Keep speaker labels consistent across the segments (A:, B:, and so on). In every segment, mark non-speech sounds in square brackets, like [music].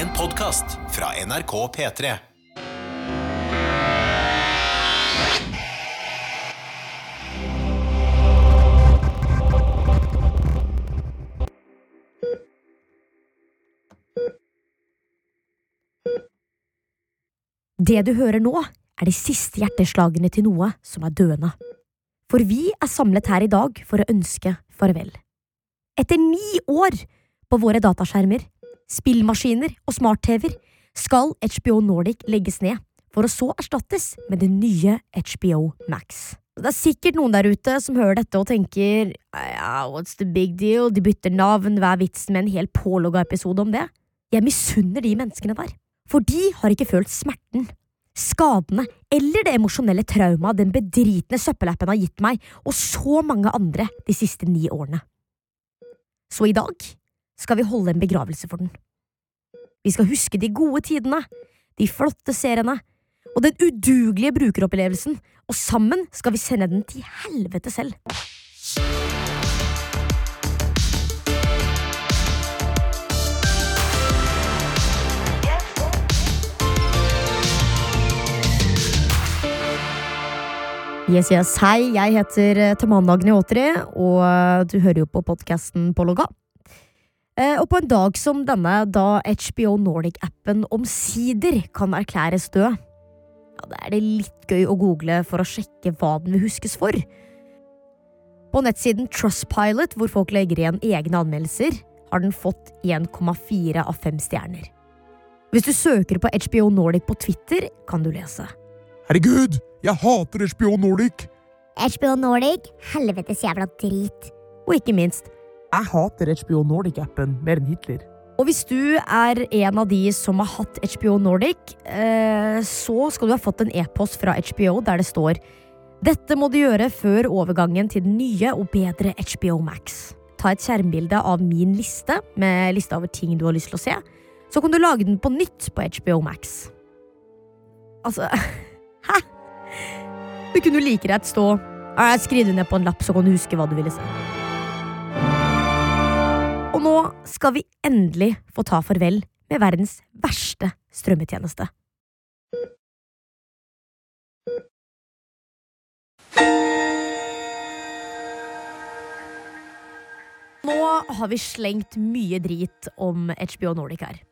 A: En podkast fra NRK P3.
B: Det du hører nå, er de siste hjerteslagene til noe som er døende. For vi er samlet her i dag for å ønske farvel. Etter ni år på våre dataskjermer, spillmaskiner og smart-TV-er skal HBO Nordic legges ned, for å så erstattes med det nye HBO Max. Det er sikkert noen der ute som hører dette og tenker yeah, what's the big deal, de bytter navn, hva er vitsen med en hel pålogga episode om det? Jeg misunner de menneskene der, for de har ikke følt smerten, skadene eller det emosjonelle traumaet den bedritne søppelappen har gitt meg og så mange andre de siste ni årene. Så i dag skal vi holde en begravelse for den. Vi skal huske de gode tidene, de flotte seriene og den udugelige brukeropplevelsen, og sammen skal vi sende den til helvete selv. Yes, yes. Hei, jeg heter eh, Tamanna Agniotri, og eh, du hører jo på podkasten på logga. Eh, Og på en dag som denne, da HBO Nordic-appen omsider kan erklæres død, ja, da er det litt gøy å google for å sjekke hva den vil huskes for. På nettsiden Trustpilot, hvor folk legger igjen egne anmeldelser, har den fått 1,4 av 5 stjerner. Hvis du søker på HBO Nordic på Twitter, kan du lese.
C: Herregud, jeg hater HBO Nordic!
D: HBO Nordic, helvetes jævla drit.
B: Og ikke minst,
C: Jeg hater HBO Nordic-appen mer enn Hitler.
B: Og hvis du er en av de som har hatt HBO Nordic, eh, så skal du ha fått en e-post fra HBO der det står Dette må du gjøre før overgangen til den nye og bedre HBO Max. Ta et skjermbilde av min liste med liste over ting du har lyst til å se. Så kan du lage den på nytt på HBO Max. Altså [laughs] Hæ? Du kunne jo like greit stå «Ja, Skriv det ned på en lapp, så kan du huske hva du ville se. Og nå skal vi endelig få ta farvel med verdens verste strømmetjeneste. Nå har vi slengt mye drit om HBO Nordic her.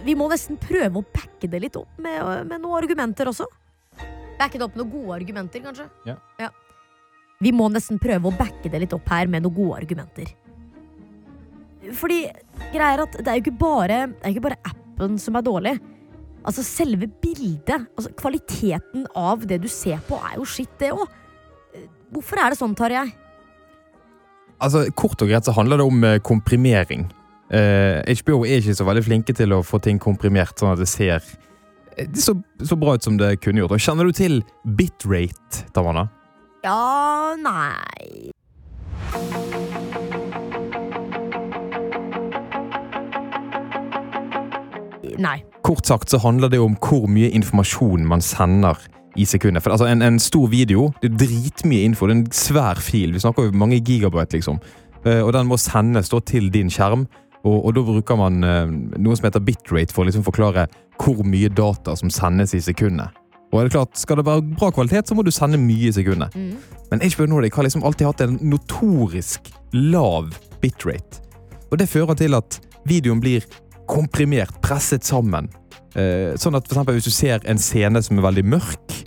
B: Vi må nesten prøve å backe det litt opp med, med noen argumenter også. Backe det opp med noen gode argumenter, kanskje?
C: Ja.
B: Vi må nesten prøve å backe det litt opp her med noen gode argumenter. Fordi greia er at det er jo ikke bare, det er ikke bare appen som er dårlig. Altså Selve bildet, altså kvaliteten av det du ser på, er jo skitt, det òg. Hvorfor er det sånn, Tarjei?
E: Altså, Kort og greit så handler det om eh, komprimering. Uh, HBO er ikke så veldig flinke til å få ting komprimert sånn at det ser eh, det så, så bra ut som det kunne gjort. Og Kjenner du til bitrate, Tamanna?
B: Ja, nei Nei.
E: Kort sagt så handler det om hvor mye informasjon man sender i sekundet. For altså, en, en stor video det er dritmye info. Det er en svær fil. Vi snakker jo mange gigabyte, liksom. Eh, og den må sendes til din skjerm. Og, og da bruker man eh, noe som heter bitrate for å liksom forklare hvor mye data som sendes i sekundet. Og er det klart, Skal det være bra kvalitet, så må du sende mye i sekundet.
B: Mm.
E: Men HBO Nordic har liksom alltid hatt en notorisk lav bitrate. Og det fører til at videoen blir komprimert, presset sammen. Eh, sånn at for eksempel hvis du ser en scene som er veldig mørk,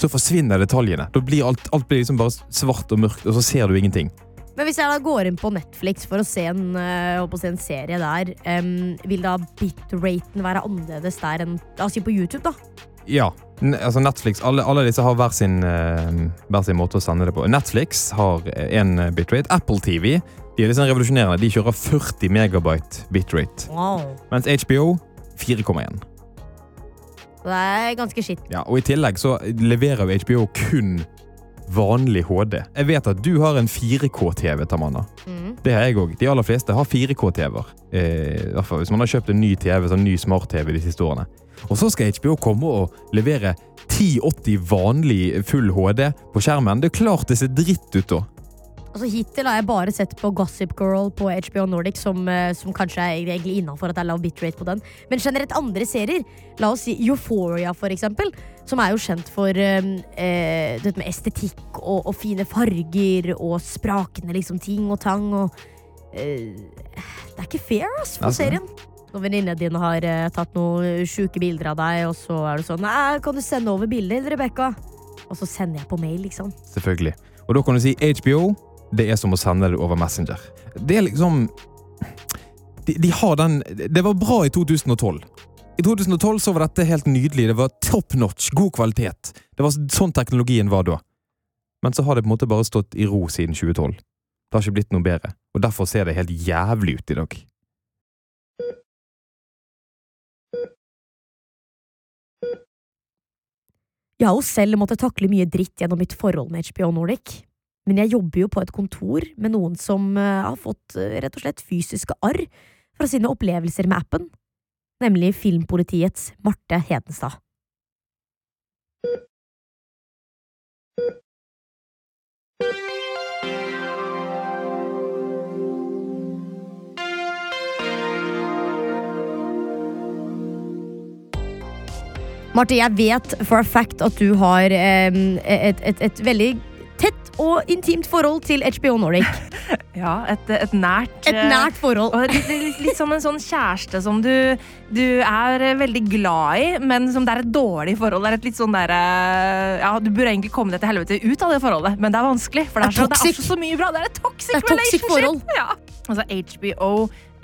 E: så forsvinner detaljene. Da blir alt, alt blir liksom bare svart og mørkt, og så ser du ingenting.
B: Men hvis jeg da går inn på Netflix for å se en, eh, å se en serie der, em, vil da bitraten være annerledes der enn La oss si på YouTube, da?
E: Ja. N altså Netflix, alle, alle disse har hver sin, eh, hver sin måte å sende det på. Netflix har en bitrate. Apple TV de er litt sånn revolusjonerende. De kjører 40 megabyte bitrate.
B: Wow.
E: Mens HBO 4,1.
B: Det er ganske skitt.
E: Ja, og I tillegg så leverer jo HBO kun vanlig HD. Jeg vet at du har en 4K-TV, Tamanna.
B: Mm.
E: Det har jeg òg. De aller fleste har 4K-TV-er. Eh, hvis man har kjøpt en ny TV, sånn ny smart-TV de siste årene. Og så skal HBO komme og levere 1080 vanlig full HD på skjermen. Det er klart det ser dritt ut da.
B: Altså Hittil har jeg bare sett på Gossip Girl på HBO Nordic, som, eh, som kanskje er egentlig innafor at det er lav bitrate på den. Men generelt andre serier. La oss si Euphoria, for eksempel. Som er jo kjent for eh, det med estetikk og, og fine farger og sprakende liksom ting og tang. Og, eh, det er ikke fair, ass, for serien. Når venninnene dine har eh, tatt noen sjuke bilder av deg, og så er du sånn Nei, kan du sende over bilder, Rebekka? Og så sender jeg på mail, liksom.
E: Selvfølgelig. Og da kan du si HBO, det er som å sende det over Messenger. Det er liksom de, de har den Det var bra i 2012. I 2012 så var dette helt nydelig. Det var top notch, god kvalitet. Det var sånn teknologien var da. Men så har det på en måte bare stått i ro siden 2012. Det har ikke blitt noe bedre. Og derfor ser det helt jævlig ut i dag.
B: Jeg har jo selv måttet takle mye dritt gjennom mitt forhold med HBO Nordic. Men jeg jobber jo på et kontor med noen som eh, har fått eh, rett og slett fysiske arr fra sine opplevelser med appen, nemlig Filmpolitiets Marte Hedenstad. Marte, jeg vet for a fact at du har eh, et, et, et veldig og intimt forhold til HBO Nordic. [laughs]
F: Ja, et, et nært
B: Et nært forhold.
F: Litt, litt, litt som en sånn kjæreste som du, du er veldig glad i, men som det er et dårlig forhold. Det er et litt sånn der, eh, ja, Du burde egentlig komme deg til helvete ut av det forholdet, men det er vanskelig. For det er,
B: Det er
F: så, det er så mye bra. Det er et toxic,
B: Det er toxic
F: relationship.
B: forhold.
F: Ja. Altså, HBO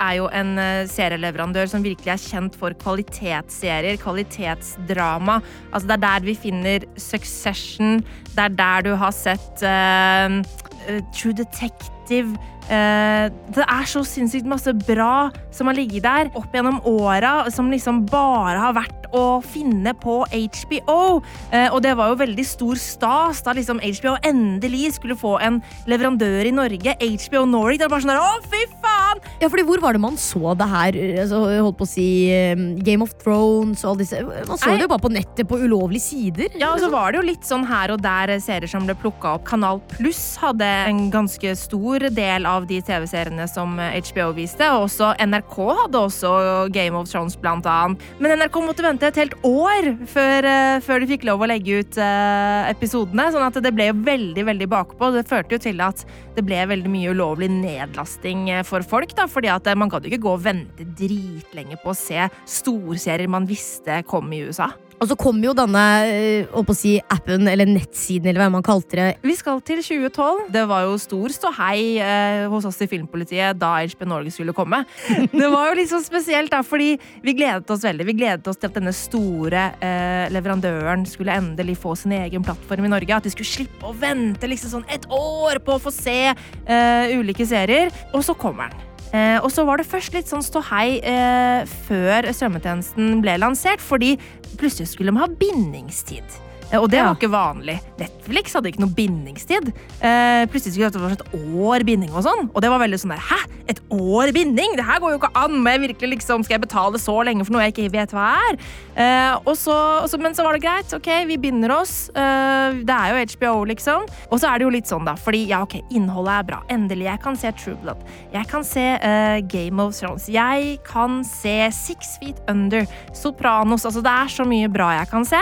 F: er jo en eh, serieleverandør som virkelig er kjent for kvalitetsserier, kvalitetsdrama. Altså, det er der vi finner Succession, det er der du har sett eh, True Detective. Eh, det er så sinnssykt masse bra som har ligget der opp gjennom åra, som liksom bare har vært å finne på HBO. Uh, og det var jo veldig stor stas da liksom HBO endelig skulle få en leverandør i Norge. HBO Nordic. Det var bare sånn der, å, fy faen!
B: Ja, fordi Hvor var det man så det her? Altså, holdt på å si um, Game of Thrones og alle disse Man så
F: Nei.
B: det jo bare på nettet på ulovlige sider.
F: Ja, og så var det jo litt sånn her og der serier som ble plukka opp. Kanal Pluss hadde en ganske stor del av de TV-seriene som HBO viste. Og også NRK hadde også Game of Thrones, blant annet. Men NRK måtte vente et helt år før, eh, før de fikk lov å legge ut eh, episodene. Sånn at det ble jo veldig, veldig bakpå. Det førte jo til at det ble veldig mye ulovlig nedlasting eh, for folk. da, fordi at eh, man jo ikke gå og vente dritlenge på å se storserier man visste kom i USA.
B: Og så kom jo denne eh, å si, appen, eller nettsiden, eller hva man kalte det.
F: Vi skal til 2012. Det var jo stor ståhei eh, hos oss i Filmpolitiet da HB Norge skulle komme. [laughs] Det var jo litt sånn spesielt, da, fordi vi gledet oss veldig. Vi gledet oss til at denne store eh, leverandøren skulle endelig få sin egen plattform i Norge. At de skulle slippe å vente liksom sånn et år på å få se eh, ulike serier. Og så kommer den. Eh, og så var det først litt sånn ståhei eh, før strømmetjenesten ble lansert, fordi plutselig skulle de ha bindingstid. Eh, Og det
B: Ja.
F: var ikke vanlig. Netflix hadde ikke noe bindingstid. Eh, plutselig skulle det være et år binding og sånn. Og det var veldig sånn der, hæ? Et år binding? Det her går jo ikke an! Må jeg virkelig liksom, skal jeg betale så lenge for noe jeg ikke vet hva er? Eh, og så, og så, men så var det greit. Ok, vi binder oss. Eh, det er jo HBO, liksom. Og så er det jo litt sånn, da. Fordi ja, ok, innholdet er bra. Endelig. Jeg kan se True Blood. Jeg kan se uh, Game of Thrones. Jeg kan se Six Feet Under. Sopranos. Altså, det er så mye bra jeg kan se.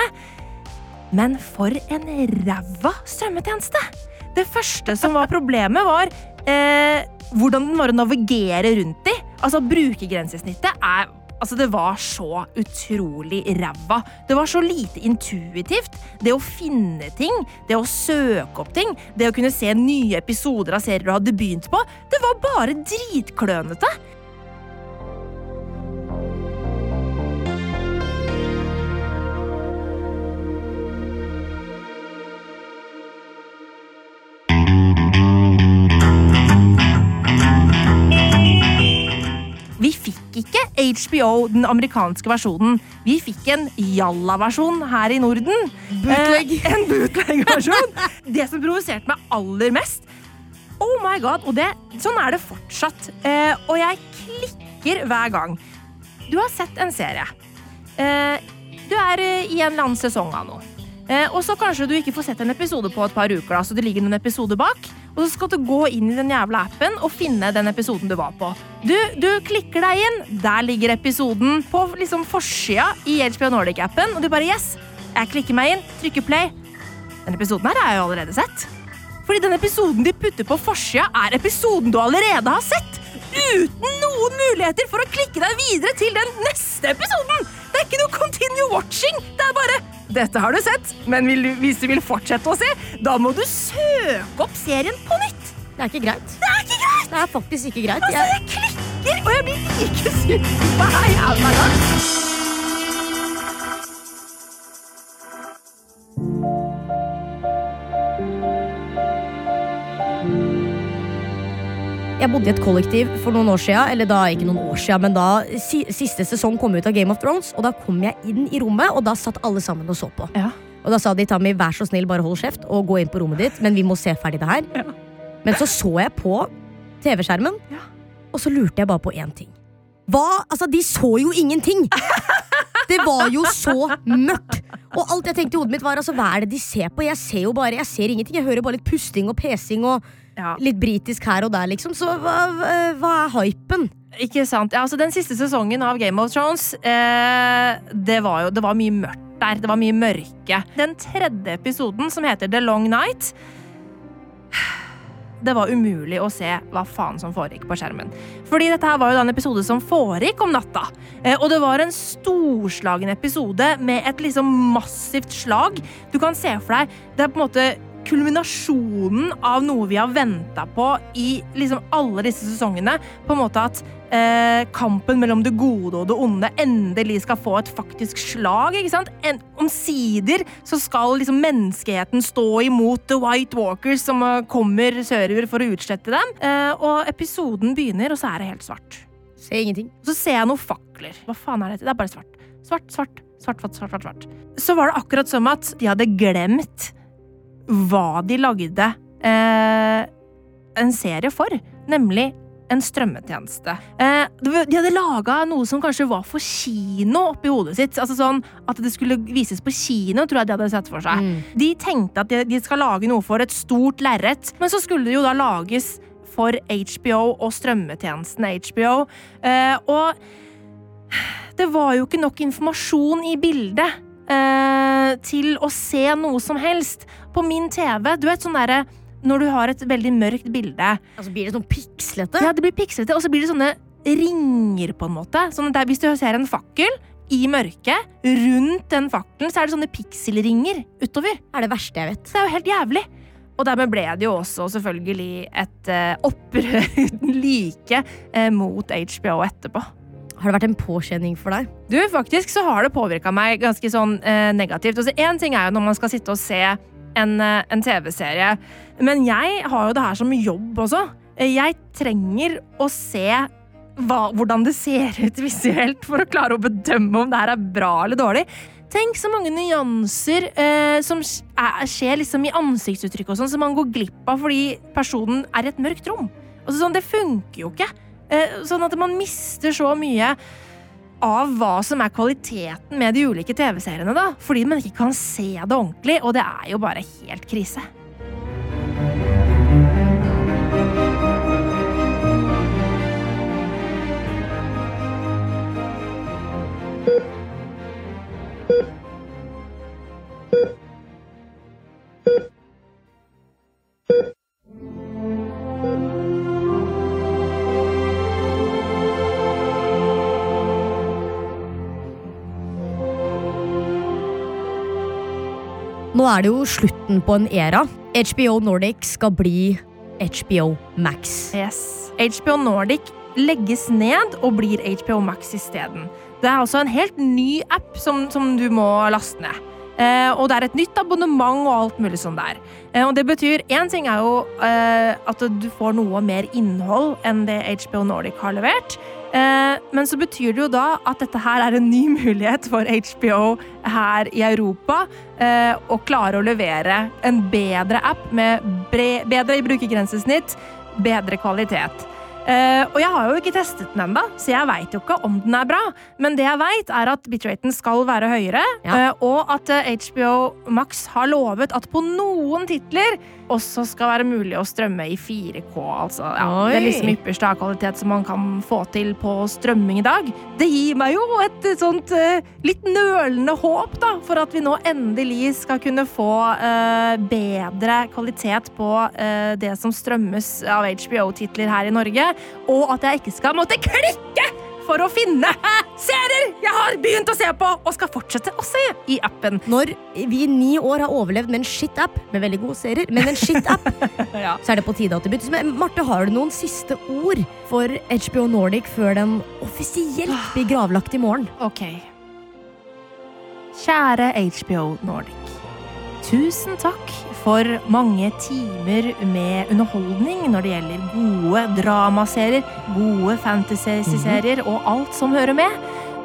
F: Men for en ræva strømmetjeneste! Det første som var problemet, var eh, hvordan den var å navigere rundt i. Altså, brukergrensesnittet er Altså, Det var så utrolig ræva. Det var så lite intuitivt. Det å finne ting, det å søke opp ting, det å kunne se nye episoder av serier du hadde begynt på, det var bare dritklønete. HBO, den amerikanske versjonen. Vi fikk en jalla-versjon her i Norden.
B: Bootleg.
F: Eh, en bootleg-versjon. [laughs] det som provoserte meg aller mest Oh my god, og det, Sånn er det fortsatt. Eh, og jeg klikker hver gang. Du har sett en serie. Eh, du er eh, i en eller annen sesong av noe. Eh, og så kanskje du ikke får sett en episode på et par uker, da, så det ligger noen episoder bak. Og så skal du gå inn i den jævla appen og finne den episoden du var på. Du, du klikker deg inn, der ligger episoden på liksom forsida i HBO Nordic-appen, og du bare yes, jeg klikker meg inn, trykker play. Den episoden her har jeg jo allerede sett. Fordi den episoden de putter på forsida, er episoden du allerede har sett. Uten noen muligheter for å klikke deg videre til den neste episoden. Det er ikke noe continue watching. Det er bare dette har du sett, men hvis du vil fortsette å se, da må du søke opp serien på nytt.
B: Det er ikke greit.
F: Det er ikke greit!
B: Det er faktisk ikke greit.
F: Altså,
B: Jeg,
F: jeg klikker, og jeg blir like sur hver jævla gang.
B: Jeg bodde i et kollektiv for noen år siden, eller da ikke noen år siden, men da si, siste sesong kom ut av Game of Thrones, og da kom jeg inn i rommet, og da satt alle sammen og så på.
F: Ja.
B: Og da sa de Tammy, vær så snill, bare hold kjeft og gå inn på rommet ditt, men vi må se ferdig det her. Men så så jeg på TV-skjermen,
F: Ja.
B: og så lurte jeg bare på én ting. Hva? Altså, de så jo ingenting! [laughs] Det var jo så mørkt! Og alt jeg tenkte i hodet mitt var altså, hva er det de ser på? Jeg ser jo bare, jeg ser ingenting. Jeg hører bare litt pusting og pesing og
F: Ja.
B: litt britisk her og der, liksom. Så hva, hva- er hypen?
F: Ikke sant? Ja, altså Den siste sesongen av Game of Thrones, eh, det var jo det var mye mørkt der. Det var mye mørke. Den tredje episoden, som heter The Long Night [sighs] Det var umulig å se hva faen som foregikk på skjermen. Fordi dette her var jo da en episode som foregikk om natta. Eh, og det var en storslagen episode med et liksom massivt slag. Du kan se for deg Det er på en måte kulminasjonen av noe vi har venta på i liksom alle disse sesongene. På en måte at eh, kampen mellom det gode og det onde endelig skal få et faktisk slag. ikke sant? En, omsider så skal liksom menneskeheten stå imot The White Walkers som eh, kommer sørover for å utslette dem. Eh, og episoden begynner, og så er det helt svart.
B: Ser ingenting.
F: Så ser jeg noen fakler. Hva faen er dette? Det er bare svart. Svart, svart, svart, svart, svart, svart, svart. Så var det akkurat som at de hadde glemt hva de lagde eh, en serie for, nemlig en strømmetjeneste. Eh, de hadde laga noe som kanskje var for kino oppi hodet sitt. Altså sånn At det skulle vises på kino, tror jeg de hadde sett for seg. De tenkte at de, de skal lage noe for et stort lerret, men så skulle det jo da lages for HBO og strømmetjenesten HBO. Eh, og det var jo ikke nok informasjon i bildet eh, til å se noe som helst. På min TV, du vet sånn derre når du har et veldig mørkt bilde
B: Altså Blir det sånn pikslete?
F: Ja, det blir pikslete, og så blir det sånne ringer, på en måte. Sånn at det er- hvis du ser en fakkel i mørket, rundt den fakkelen, så er det sånne pikselringer utover.
B: Det er det verste jeg vet.
F: Det er jo helt jævlig. Og dermed ble det jo også selvfølgelig et uh, opprør uten [laughs] like uh, mot HBO etterpå.
B: Har det vært en påkjenning for deg?
F: Du, faktisk så har det påvirka meg ganske sånn eh, negativt. Altså, Én ting er jo når man skal sitte og se en, eh, en TV-serie, men jeg har jo det her som jobb også. Eh, Jeg trenger å se hva, hvordan det ser ut [laughs] visuelt for å klare å bedømme om det her er bra eller dårlig. Tenk så mange nyanser eh, som er, skjer liksom i ansiktsuttrykk sånn, som man går glipp av fordi personen er i et mørkt rom. Altså, sånn, det funker jo ikke. Eh, sånn at man mister så mye av hva som er kvaliteten med de ulike TV-seriene, da. Fordi man ikke kan se det ordentlig, og det er jo bare helt krise.
B: Nå er det jo slutten på en era. HBO Nordic skal bli HBO Max.
F: Yes. HBO Nordic legges ned og blir HBO Max isteden. Det er altså en helt ny app som, som du må laste ned. Eh, og det er et nytt abonnement og alt mulig sånn der. Eh, og det betyr Én ting er jo eh, at du får noe mer innhold enn det HBO Nordic har levert. Eh, men så betyr det jo da at dette her er en ny [laughs] mulighet for HBO her i Europa eh, å klare å levere en bedre app med bedre brukergrensesnitt, bedre kvalitet. Uh, og jeg har jo ikke testet den ennå, så jeg veit jo ikke om den er bra. Men det jeg veit, er at bitraten skal være høyere,
B: Ja.
F: uh, og at HBO Max har lovet at på noen titler også skal være mulig å strømme i 4K. Altså, ja, det er liksom ypperste av kvalitet som man kan få til på strømming i dag. Det gir meg jo et eh, sånt eh, litt nølende håp da, for at vi nå endelig skal kunne få uh, bedre kvalitet på uh, det som strømmes av HBO-titler her i Norge, og at jeg ikke skal måtte klikke for å finne serier jeg har begynt å se på og skal fortsette å se i appen.
B: Når vi i ni år har overlevd med en shit-app, med veldig gode serier, men en shit-app, [laughs]
F: Ja.
B: så er det på tide at det byttes. Men Marte, har du noen siste ord for HBO Nordic før den offisielt blir gravlagt i morgen?
F: Ok. Kjære HBO Nordic. Tusen takk for mange timer med underholdning når det gjelder gode dramaserier, gode fantasy-serier og alt som hører med.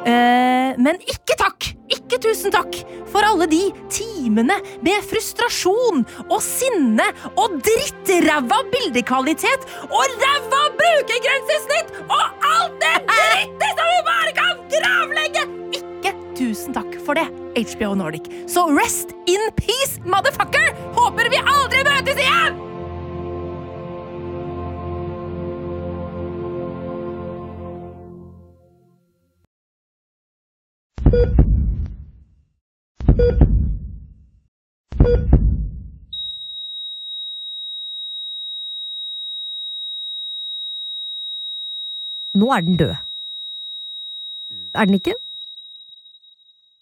F: Eh, men ikke takk! Ikke tusen takk for alle de timene med frustrasjon og sinne og drittræva bildekvalitet og ræva brukergrensesnitt og alt det drittet som vi bare kan gravlegge! Ikke tusen takk for det, HBO Nordic. Så rest in peace, motherfucker! Håper vi aldri møtes igjen!
B: Nå er den død. Er den ikke?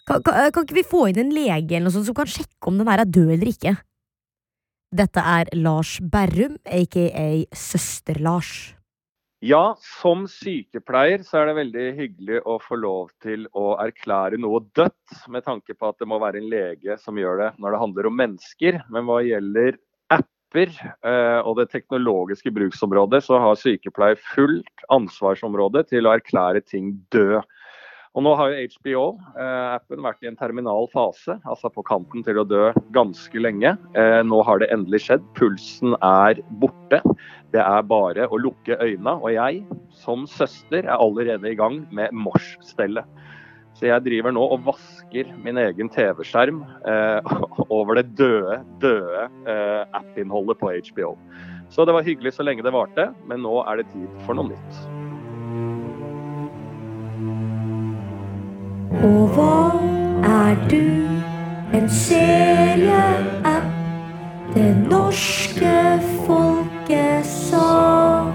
B: Kan, kan, kan ikke vi få inn en lege eller noe sånt som kan sjekke om den her er død eller ikke? Dette er Lars Berrum, aka Søster-Lars.
G: Ja, som sykepleier så er det veldig hyggelig å få lov til å erklære noe dødt, med tanke på at det må være en lege som gjør det når det handler om mennesker. Men hva gjelder apper eh, og det teknologiske bruksområdet, så har sykepleier fullt ansvarsområde til å erklære ting død. Og nå har jo HBO-appen vært i en terminal fase, altså på kanten til å dø ganske lenge. Eh, nå har det endelig skjedd. Pulsen er borte. Det er bare å lukke øynene. Og jeg, som søster, er allerede i gang med morsstellet. Så jeg driver nå og vasker min egen TV-skjerm eh, [laughs] over det døde, døde eh, app-innholdet på HBO. Så det var hyggelig så lenge det varte, men nå er det tid for noe nytt.
B: Og hva er du? En serieapp det norske folket sa.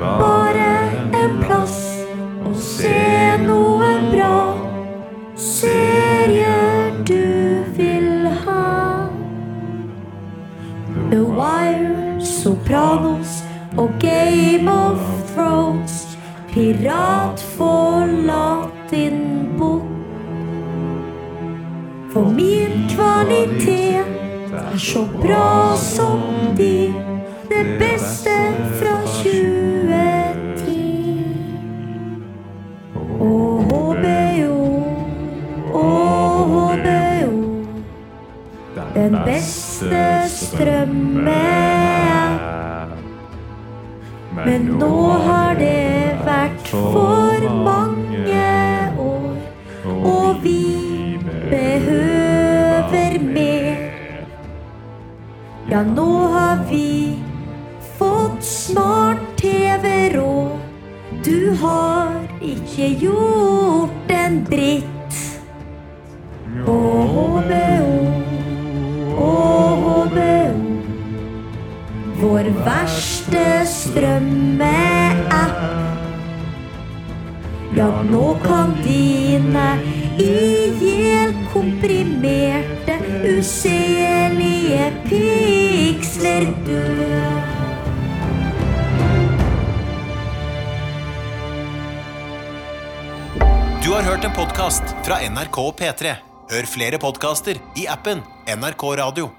B: Bare en plass å se noe bra. Serier du vil ha. The Wire, Sopranos og Game of Thrones. Pirat forlat din bok. For min kvalitet er så bra som din. Det beste fra strømmeapp. Ja, nå kan dine ihjelkomprimerte, uselige piksler dø.
A: Du har hørt en podkast fra NRK P3. Hør flere podkaster i appen NRK Radio.